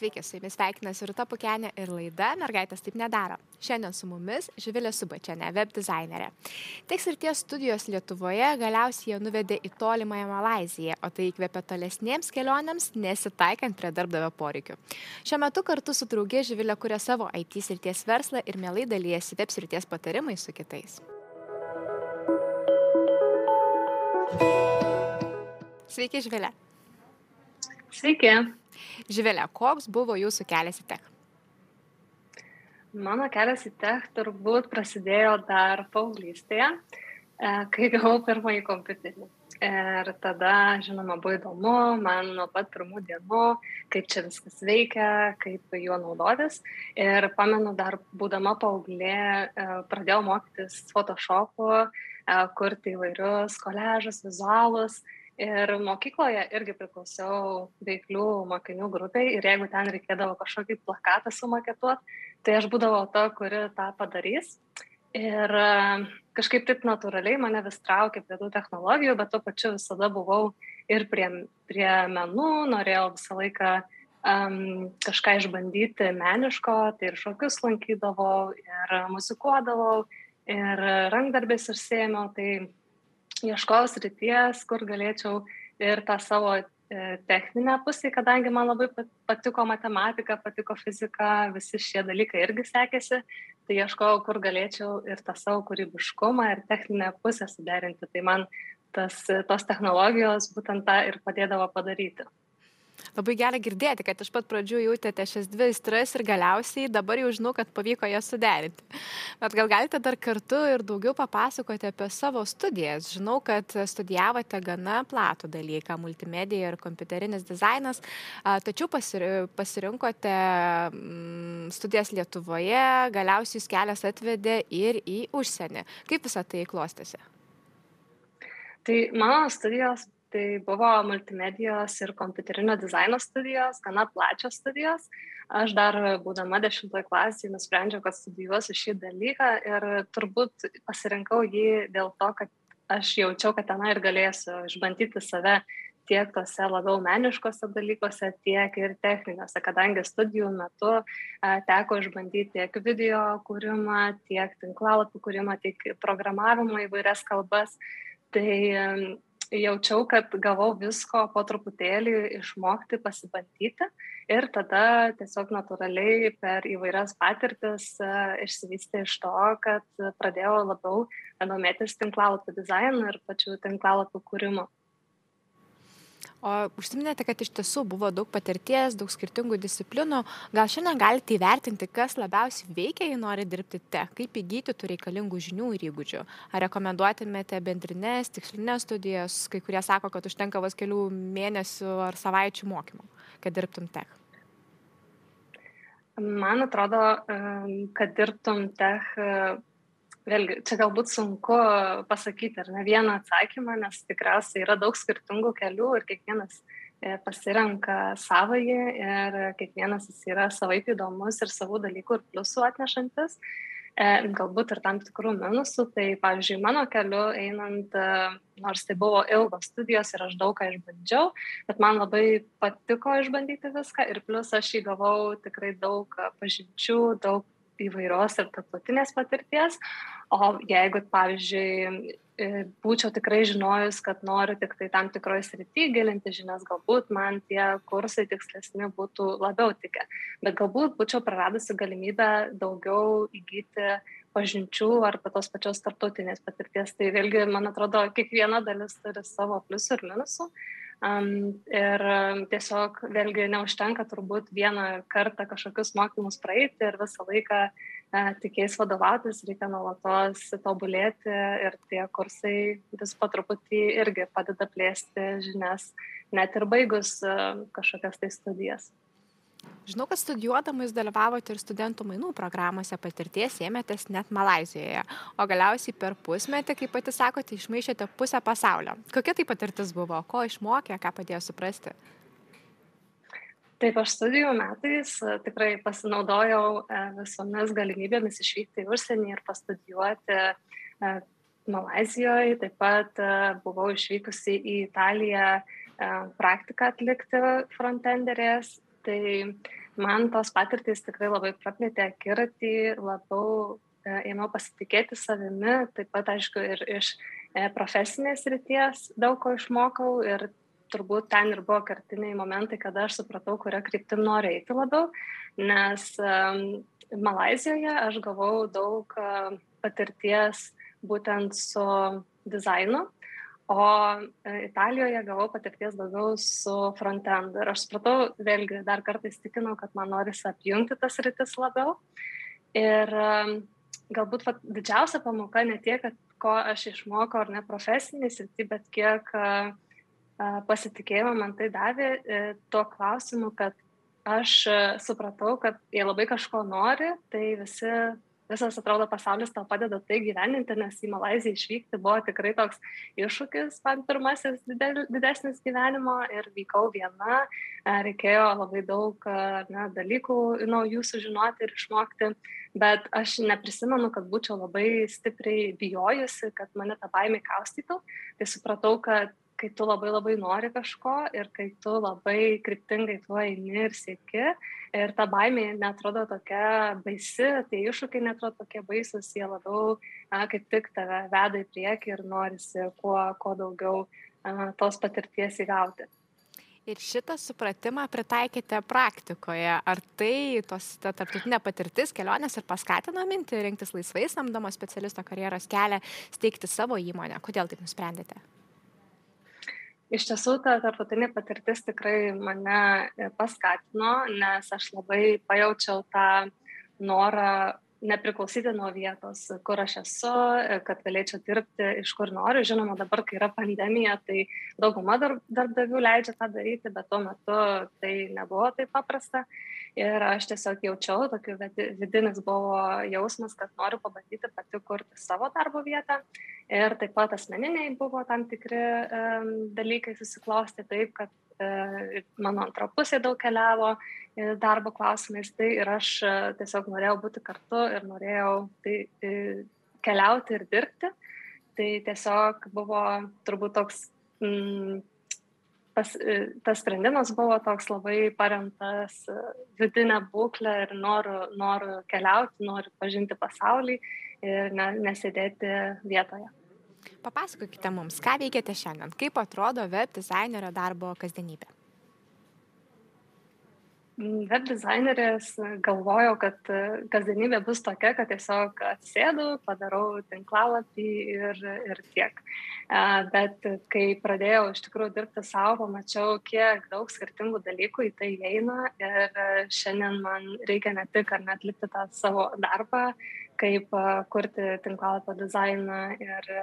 Sveiki, su jumis sveikinasi Rūta Pukenė ir laida Mergaitės taip nedaro. Šiandien su mumis Živilė Subačianė, web dizainerė. Teks ir ties studijos Lietuvoje galiausiai nuvedė į tolimąją Malaziją, o tai įkvėpė tolesniems kelionėms, nesitaikant prie darbdavio poreikių. Šiuo metu kartu su draugė Živilė kuria savo IT srities verslą ir mielai dalyjasi web srities patarimais su kitais. Sveiki, Živilė. Sveiki. Živelė, koks buvo jūsų kelias į tech? Mano kelias į tech turbūt prasidėjo dar paauglystėje, e, kai gavau pirmąjį kompiuterį. Ir tada, žinoma, buvo įdomu, man nuo pat pirmų dienų, kaip čia viskas veikia, kaip juo naudotis. Ir pamenu, dar būdama paauglė, e, pradėjau mokytis Photoshop'u, e, kurti įvairius koležus, vizualus. Ir mokykloje irgi priklausiau veiklių mokinių grupiai ir jeigu ten reikėdavo kažkokį plakatą sumaketuoti, tai aš būdavau ta, kuri tą padarys. Ir e, kažkaip taip natūraliai mane vis traukė prie tų technologijų, bet tuo pačiu visada buvau ir prie, prie menų, norėjau visą laiką um, kažką išbandyti meniško, tai ir šokius lankydavau, ir muzikuodavau, ir rankdarbės užsėmiau. Tai ieškojau srities, kur galėčiau ir tą savo e, techninę pusę, kadangi man labai patiko matematika, patiko fizika, visi šie dalykai irgi sekėsi, tai ieškojau, kur galėčiau ir tą savo kūrybiškumą ir techninę pusę suderinti. Tai man tas, tos technologijos būtent tą ir padėdavo padaryti. Labai gera girdėti, kad iš pat pradžių jautėte šias dvi aistras ir galiausiai dabar jau žinau, kad pavyko jas suderinti. Bet gal galite dar kartu ir daugiau papasakoti apie savo studijas. Žinau, kad studijavote gana platų dalyką - multimedija ir kompiuterinis dizainas, tačiau pasirinkote mm, studijas Lietuvoje, galiausiai jūs kelias atvedė ir į užsienį. Kaip visą tai klostėsi? Tai mano studijos tai buvo multimedijos ir kompiuterinio dizaino studijos, gana plačios studijos. Aš dar būdama dešimtoje klasėje nusprendžiau, kad studijuosiu šį dalyką ir turbūt pasirinkau jį dėl to, kad aš jaučiau, kad ten ir galėsiu išbandyti save tiek tose labiau meniškose dalykuose, tiek ir techniniuose, kadangi studijų metu teko išbandyti tiek video kūrimą, tiek tinklalapį kūrimą, tiek programavimą įvairias kalbas. Tai jaučiau, kad gavau visko po truputėlį išmokti, pasibandyti ir tada tiesiog natūraliai per įvairias patirtis e, išsivystė iš to, kad pradėjau labiau domėtis tinklalapių dizainu ir pačių tinklalapių kūrimu. O užsiminėte, kad iš tiesų buvo daug patirties, daug skirtingų disciplinų. Gal šiandien galite įvertinti, kas labiausiai veikia, jei nori dirbti te, kaip įgyti tų reikalingų žinių ir įgūdžių. Ar rekomenduotumėte bendrinės, tikslinės studijas, kai kurie sako, kad užtenka vos kelių mėnesių ar savaičių mokymų, kad dirbtum tech? Man atrodo, kad dirbtum tech vėlgi čia galbūt sunku pasakyti ar ne vieną atsakymą, nes tikriausiai yra daug skirtingų kelių ir kiekvienas e, pasirenka savąjį ir kiekvienas jis yra savaip įdomus ir savų dalykų ir pliusų atnešantis, e, galbūt ir tam tikrų minusų. Tai pavyzdžiui, mano keliu einant, e, nors tai buvo ilgos studijos ir aš daug ką išbandžiau, bet man labai patiko išbandyti viską ir plus aš įgavau tikrai daug pažinčių, daug įvairios ir tarptautinės patirties. O jeigu, pavyzdžiui, e, būčiau tikrai žinojus, kad noriu tik tai tam tikroje srityje gilinti žinias, galbūt man tie kursai tikslesni būtų labiau tikę. Bet galbūt būčiau praradusi galimybę daugiau įgyti pažinčių arba tos pačios tarptautinės patirties. Tai vėlgi, man atrodo, kiekviena dalis turi savo pliusų ir minusų. Um, ir tiesiog vėlgi neužtenka turbūt vieną kartą kažkokius mokymus praeiti ir visą laiką uh, tikėjais vadovautis, reikia nuolatos tobulėti ir tie kursai vis po truputį irgi padeda plėsti žinias, net ir baigus uh, kažkokias tai studijas. Žinau, kad studijuodama jūs dalyvavote ir studentų mainų programuose, patirties ėmėtės net Malazijoje, o galiausiai per pusmetį, kaip pati sakote, išmaišėte pusę pasaulio. Kokia tai patirtis buvo, ko išmokė, ką padėjo suprasti? Taip, aš studijų metais e, tikrai pasinaudojau e, visomis galimybėmis išvykti į užsienį ir pastudijuoti e, Malazijoje. Taip pat buvau išvykusi į Italiją praktiką atlikti frontenderės Tai man tos patirtys tikrai labai praplėtė akiratį, labiau e, ėmiau pasitikėti savimi, taip pat, aišku, ir iš e, profesinės ryties daug ko išmokau ir turbūt ten ir buvo kartiniai momentai, kada aš supratau, kurią kryptim noriu eiti labiau, nes um, Malazijoje aš gavau daug uh, patirties būtent su dizainu, o e, Italijoje gavau patirties daugiau su frontend. Ir aš supratau, vėlgi dar kartais tikinau, kad man norisi apjungti tas rytis labiau. Ir galbūt va, didžiausia pamoka ne tiek, kad ko aš išmokau ar ne profesinį sritį, bet kiek uh, pasitikėjimą man tai davė uh, tuo klausimu, kad aš uh, supratau, kad jie labai kažko nori, tai visi visas atrodo pasaulis tau padeda tai gyveninti, nes į Malaziją išvykti buvo tikrai toks iššūkis, man pirmasis didel, didesnis gyvenimo ir vykau viena, reikėjo labai daug ne, dalykų naujų sužinoti ir išmokti, bet aš neprisimenu, kad būčiau labai stipriai bijojusi, kad mane tą baimę kaustytų, tai supratau, kad kai tu labai labai nori kažko ir kai tu labai kryptingai tuo eini ir sieki, ir ta baimė netrodo tokia baisi, tai iššūkiai netrodo tokie baisus, jie labiau a, kaip tik tave veda į priekį ir norisi kuo, kuo daugiau a, tos patirties įgauti. Ir šitą supratimą pritaikėte praktikoje. Ar tai tos, ta tarptautinė patirtis, kelionės ir paskatino minti rinktis laisvai samdomo specialisto karjeros kelią, steigti savo įmonę? Kodėl taip nusprendėte? Iš tiesų ta tarptautinė patirtis tikrai mane e, paskatino, nes aš labai pajaučiau tą norą nepriklausyti nuo vietos, kur aš esu, e, kad galėčiau dirbti iš kur noriu. Žinoma, dabar, kai yra pandemija, tai dauguma darbdavių leidžia tą daryti, bet tuo metu tai nebuvo taip paprasta. Ir aš tiesiog jaučiau, tokiu vidinis buvo jausmas, kad noriu pabandyti pati kurti savo darbo vietą. Ir taip pat asmeniniai buvo tam tikri um, dalykai susiklosti taip, kad uh, mano antra pusė daug keliavo darbo klausimais. Tai ir aš uh, tiesiog norėjau būti kartu ir norėjau tai, uh, keliauti ir dirbti. Tai tiesiog buvo turbūt toks pas, e, tas sprendimas buvo toks labai paremtas e, vidinę būklę ir noru, noru keliauti, noru pažinti pasaulį ir ne, nesėdėti vietoje. Papasakokite mums, ką veikiate šiandien, kaip atrodo web dizainerio darbo kasdienybė web dizainerės galvojau, kad e, kasdienybė bus tokia, kad tiesiog atsėdu, padarau tinklalapį ir, ir tiek. E, bet kai pradėjau iš tikrųjų dirbti savo, pamačiau, kiek daug skirtingų dalykų į tai eina ir šiandien man reikia ne tik ar net atlikti tą savo darbą, kaip e, kurti tinklalapio dizainą ir,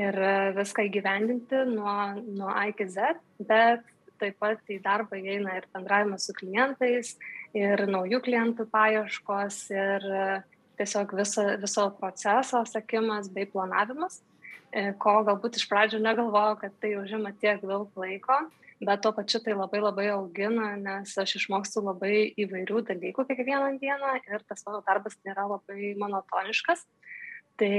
ir viską įgyvendinti nuo, nuo A iki Z, bet taip pat į darbą įeina ir bendravimas su klientais, ir naujų klientų paieškos, ir e, tiesiog viso, viso proceso sekimas bei planavimas, e, ko galbūt iš pradžių negalvojau, kad tai užima tiek daug laiko, bet tuo pačiu tai labai labai augina, nes aš išmokstu labai įvairių dalykų kiekvieną dieną ir tas mano darbas nėra labai monotoniškas. Tai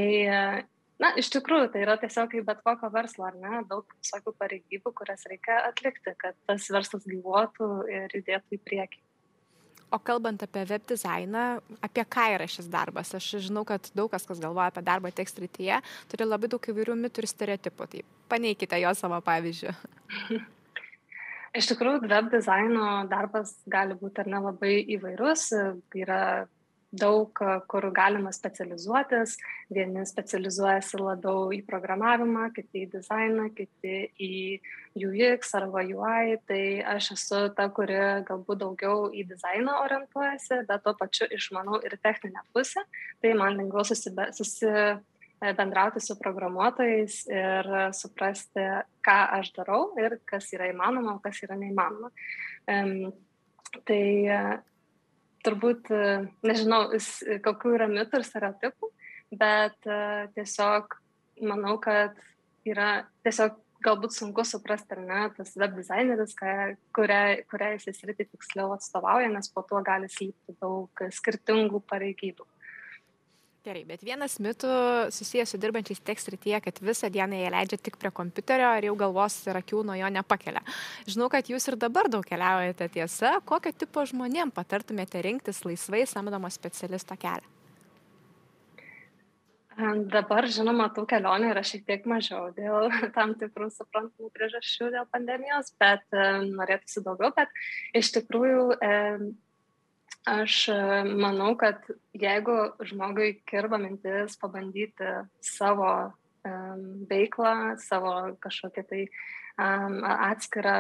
na iš tikrųjų tai yra tiesiog kaip bet kokio verslo ar ne daug visokių pareigybių kurias reikia atlikti kad tas verslas gyvuotų ir judėtų į priekį O kalbant apie web dizainą, apie ką yra šis darbas? Aš žinau, kad daug kas, kas galvoja apie darbą tekst rytyje, turi labai daug įvairių mitų ir stereotipų. Tai paneikite jo savo pavyzdžių. Iš tikrųjų, web dizaino darbas gali būti ar nelabai įvairus. Yra daug kur galima specializuotis. Vieni specializuojasi labiau į programavimą, kiti į dizainą, kiti į UX arba UI. Tai aš esu ta, kuri galbūt daugiau į dizainą orientuojasi, bet tuo pačiu išmanau ir techninę pusę. Tai man lengviau susibe, susi, bendrauti su programuotojais ir suprasti, ką aš darau ir kas yra įmanoma, o kas yra neįmanoma. Um, tai turbūt, e, nežinau, kokių yra mitų ir stereotipų, bet e, tiesiog manau, kad yra tiesiog galbūt sunku suprasti, ar ne, tas web dizaineris, kuriai jis įsritį tiksliau atstovauja, nes po tuo gali slypti daug skirtingų pareigybių. Gerai, bet vienas mitų susijęs su dirbančiais tekstrityje, kad visą dieną jie leidžia tik prie kompiuterio ir jau galvos ir akių nuo jo nepakelia. Žinau, kad jūs ir dabar daug keliaujate tiesa. Kokio tipo žmonėm patartumėte rinktis laisvai samdomo specialisto kelią? Dabar, žinoma, tų kelionių yra šiek tiek mažiau dėl tam tikrų suprantamų priežasčių dėl pandemijos, bet norėtųsi daugiau, bet iš tikrųjų aš manau, kad jeigu žmogui kirba mintis pabandyti savo veiklą, savo kažkokią tai atskirą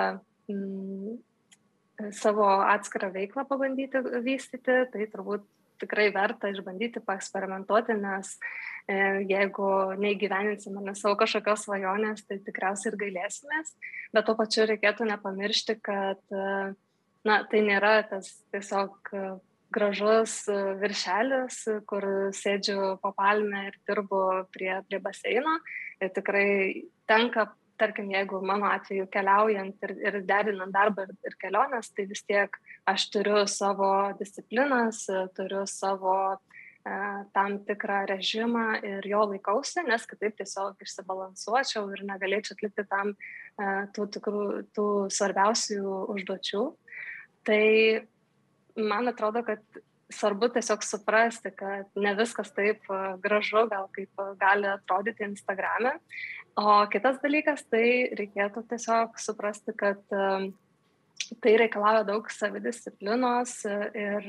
savo atskirą veiklą pabandyti vystyti, tai turbūt tikrai verta išbandyti, paeksperimentuoti, nes e, jeigu neįgyveninsime savo kažkokios svajonės, tai tikriausiai ir gailėsimės, bet tuo pačiu reikėtų nepamiršti, kad e, na, tai nėra tas tiesiog e, gražus e, viršelis, kur sėdžiu po palmę ir dirbu prie, prie baseino. Ir tikrai tenka tarkim, jeigu mano atveju keliaujant ir, ir derinant darbą ir, ir keliones, tai vis tiek aš turiu savo disciplinas, turiu savo e, tam tikrą režimą ir jo laikausi, nes kitaip tiesiog išsibalansuočiau ir negalėčiau atlikti tam e, tų, tikrų, tų svarbiausių užduočių. Tai man atrodo, kad svarbu tiesiog suprasti, kad ne viskas taip e, gražu, gal kaip e, gali atrodyti Instagrame. O kitas dalykas, tai reikėtų tiesiog suprasti, kad e, tai reikalauja daug savidisciplinos ir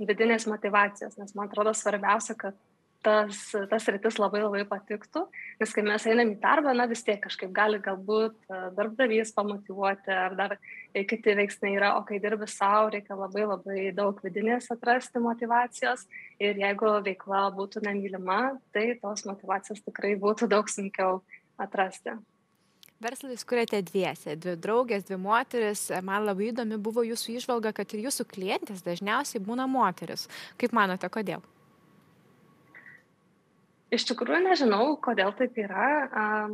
vidinės motivacijos, nes man atrodo svarbiausia, kad tas, tas rytis labai labai patiktų, nes kai mes einam į darbą, na vis tiek kažkaip gali galbūt e, darbdavys pamotivuoti ar dar kiti veiksniai yra, o kai dirbi savo, reikia labai labai daug vidinės atrasti motivacijos ir jeigu veikla būtų nemylima, tai tos motivacijos tikrai būtų daug sunkiau atrasti. Verslais kuriate dviese, dvi draugės, dvi moteris. Man labai įdomi buvo jūsų išvalga, kad ir jūsų klientės dažniausiai būna moteris. Kaip manote, kodėl? Iš tikrųjų nežinau, kodėl taip yra.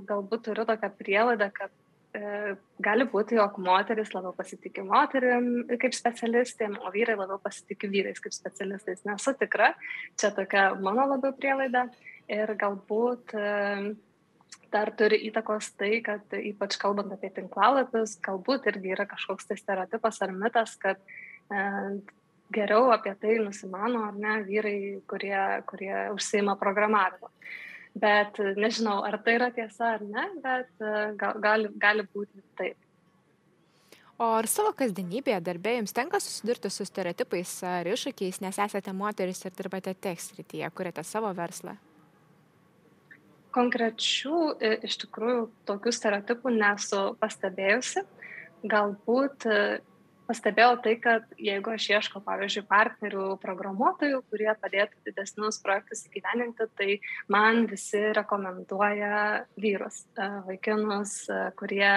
Galbūt turiu tokią prielaidą, kad e, gali būti, jog moteris labiau pasitikė moterim kaip specialistėm, o vyrai labiau pasitikė vyrais kaip specialistais. Nesu tikra, čia tokia mano labiau prielaida. Ir galbūt e, dar turi įtakos tai, kad ypač kalbant apie tinklalapius, galbūt irgi yra kažkoks tai stereotipas ar mitas, kad e, geriau apie tai nusimano ar ne vyrai, kurie, kurie užsima programavimu. Bet nežinau, ar tai yra tiesa ar ne, bet gal, gali, gali būti taip. O ar savo kasdienybėje darbė jums tenka susidurti su stereotipais ar iššūkiais, nes esate moteris ir dirbate tekstrityje, kuriate savo verslą? Konkrečių iš tikrųjų tokių stereotipų nesu pastebėjusi. Galbūt pastebėjau tai kad jeigu aš ieškau pavyzdžiui partnerių programuotojų kurie padėtų didesnius projektus įgyvendinti tai man visi rekomenduoja vyrus e, vaikinus e, kurie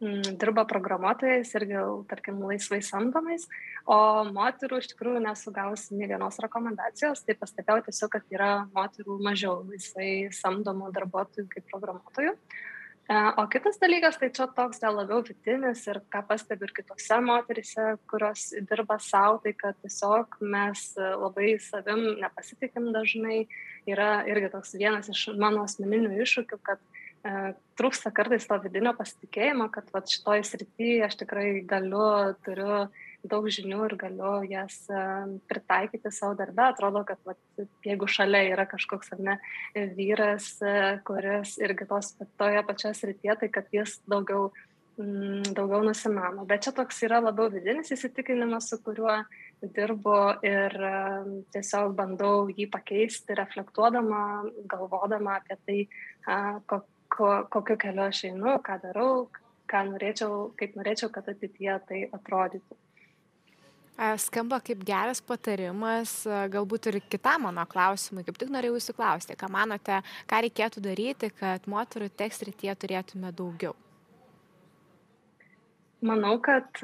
mm, dirba programuotojais ir gal, tarkim, laisvai samdomais, o moterų iš tikrųjų nesu gavusi nei vienos rekomendacijos, tai pastebėjau tiesiog, kad yra moterų mažiau laisvai samdomų darbuotojų kaip programuotojų. Uh, o kitas dalykas, tai čia toks gal labiau vidinis ir ką pastebiu ir kitose moterise, kurios dirba savo, tai kad tiesiog mes labai savim nepasitikim dažnai. Yra irgi toks vienas iš mano asmeninių iššūkių, kad e, trūksta kartais to vidinio pasitikėjimo, kad va, šitoj srityje aš tikrai galiu, turiu daug žinių ir galiu jas pritaikyti savo darbę. Atrodo, kad vat, jeigu šalia yra kažkoks ar ne vyras, e, kuris irgi tos toje pačios rytie, tai kad jis daugiau, mm, daugiau nusimano. Bet čia toks yra labiau vidinis įsitikinimas, su kuriuo dirbu ir tiesiog bandau jį pakeisti, reflektuodama, galvodama apie tai, ko, ko, kokiu keliu aš einu, ką darau, ką norėčiau, kaip norėčiau, kad ateityje tai atrodytų. Skamba kaip geras patarimas, galbūt ir kitam mano klausimui, kaip tik norėjau jūsų klausti, ką manote, ką reikėtų daryti, kad moterų tekstritie turėtume daugiau? Manau, kad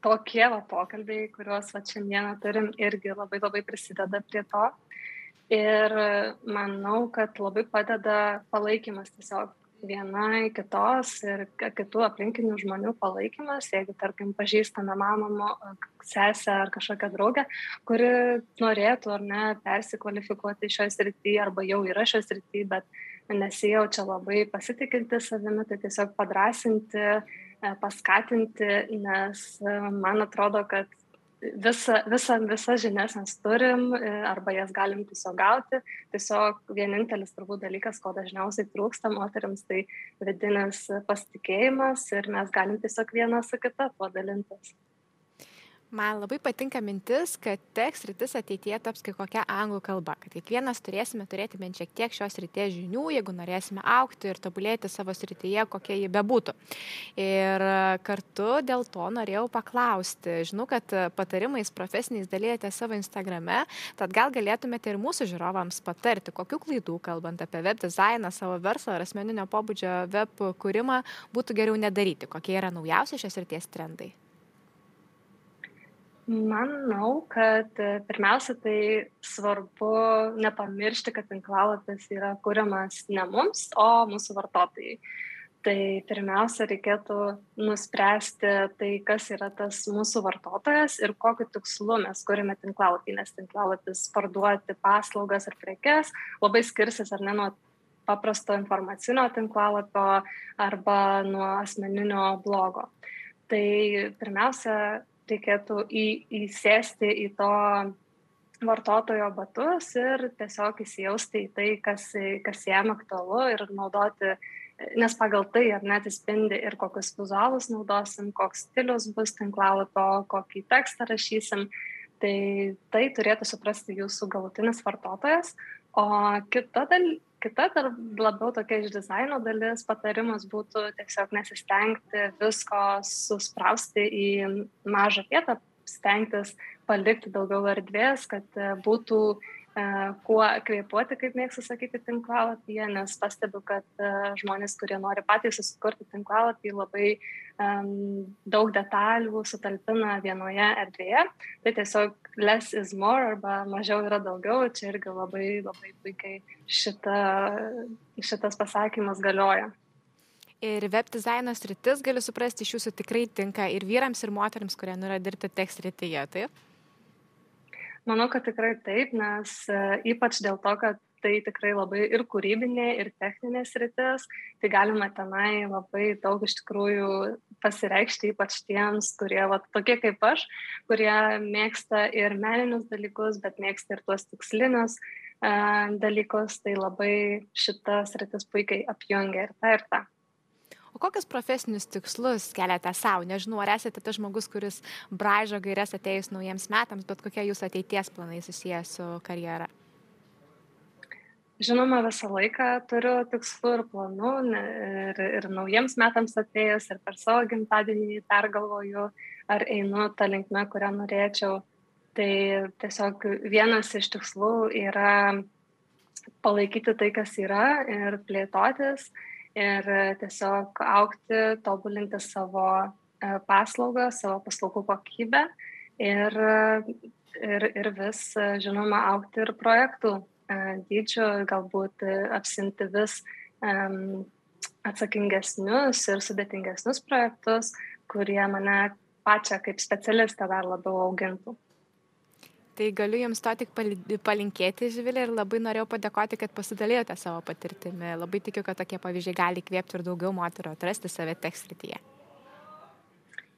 tokie va pokalbiai, kuriuos va šiandieną turim, irgi labai labai prisideda prie to. Ir manau, kad labai padeda palaikymas tiesiog viena kitos ir kitų aplinkinių žmonių palaikymas, jeigu, tarkim, pažįstame mamą, sesę ar kažkokią draugę, kuri norėtų ar ne persikvalifikuoti šioje srityje arba jau yra šioje srityje, bet nesijaučia labai pasitikinti savimi, tai tiesiog padrasinti, e, paskatinti, nes e, man atrodo, kad visą, visą, visas žinias mes turim e, arba jas galim tiesiog gauti. Tiesiog vienintelis turbūt dalykas, ko dažniausiai trūksta moteriams, tai vidinis pasitikėjimas ir mes galim tiesiog vieną su kita tuo dalintis. Man labai patinka mintis, kad teks rytis ateityje taps kai kokia anglų kalba, kad kiekvienas turėsime turėti bent šiek tiek šios ryties žinių, jeigu norėsime aukti ir tobulėti savo srityje, kokia ji bebūtų. Ir kartu dėl to norėjau paklausti, žinau, kad patarimais profesiniais dalyjate savo Instagrame, tad gal galėtumėte ir mūsų žiūrovams patarti, kokiu klaidų, kalbant apie web dizainą, savo verslą ar asmeninio pobūdžio web kūrimą, būtų geriau nedaryti, kokie yra naujausi šios ryties trendai. Manau, kad e, pirmiausia, tai svarbu nepamiršti, kad tinklalapis yra kuriamas ne mums, o mūsų vartotojai. Tai pirmiausia, reikėtų nuspręsti tai, kas yra tas mūsų vartotojas ir kokiu tikslu mes kuriame tinklalapį, nes tinklalapis parduoti paslaugas ar prekes labai skirsis ar ne nuo paprasto informacinio tinklalapio arba nuo asmeninio blogo. Tai pirmiausia, reikėtų į, įsėsti į to vartotojo batus ir tiesiog įsijausti į tai, kas, kas jam aktualu ir naudoti, nes pagal tai ar net įspindi ir kokius vizualus naudosim, koks stilius bus tinklalapio, kokį tekstą rašysim. Tai tai turėtų suprasti jūsų galutinis vartotojas. O kita, dal, kita dar labiau tokia iš dizaino dalis patarimas būtų tiesiog nesistengti visko susprausti į mažą vietą, stengtis palikti daugiau erdvės, kad būtų e, kuo kvėpuoti, kaip mėgstu sakyti, tinklalapyje, nes pastebiu, kad žmonės, kurie nori patys susikurti tinklalapį, labai um, daug detalių sutalpina vienoje erdvėje. Tai tiesiog less is more arba mažiau yra daugiau, čia irgi labai, labai puikiai šita, šitas pasakymas galioja. Ir web dizaino sritis, galiu suprasti, iš jūsų tikrai tinka ir vyrams, ir moteriams, kurie nori dirbti tekst srityje, taip? Manau, kad tikrai taip, nes e, ypač dėl to, kad tai tikrai labai ir kūrybinė, ir techninė sritis, tai galima tenai labai daug iš tikrųjų pasireikšti, ypač tiems, kurie, va, tokie kaip aš, kurie mėgsta ir meninius dalykus, bet mėgsta ir tuos tikslinius e, dalykus, tai labai šitas rytis puikiai apjungia ir tą ir tą. O kokius profesinius tikslus keliate savo? Nežinau, ar esate tas žmogus, kuris braižo gairias atėjus naujiems metams, bet kokie jūsų ateities planai susijęs su karjera? Žinoma, visą laiką turiu tikslų ir planų ir, ir naujiems metams atėjus ir per savo gimtadienį pergalvoju, ar einu tą linkmę, kurią norėčiau. Tai tiesiog vienas iš tikslų yra palaikyti tai, kas yra ir plėtotis ir tiesiog aukti, tobulinti savo e, paslaugą, savo paslaugų kokybę ir, ir, ir vis, žinoma, aukti ir projektų dydžiu, galbūt e, apsimti vis um, atsakingesnius ir sudėtingesnius projektus, kurie mane pačią kaip specialistą dar labiau augintų. Tai galiu Jums to tik palinkėti, Živilė, ir labai norėjau padėkoti, kad pasidalijote savo patirtimi. Labai tikiu, kad tokie pavyzdžiai gali įkvėpti ir daugiau moterų atrasti save tekstrityje.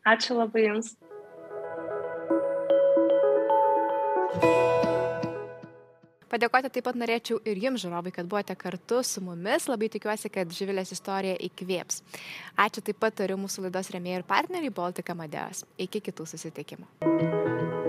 Ačiū labai Jums. Padėkoti taip pat norėčiau ir jums, žiūrovai, kad buvote kartu su mumis. Labai tikiuosi, kad Živilės istorija įkvėps. Ačiū taip pat turiu mūsų laidos remėjai ir partneriai Baltika Madeos. Iki kitų susitikimų.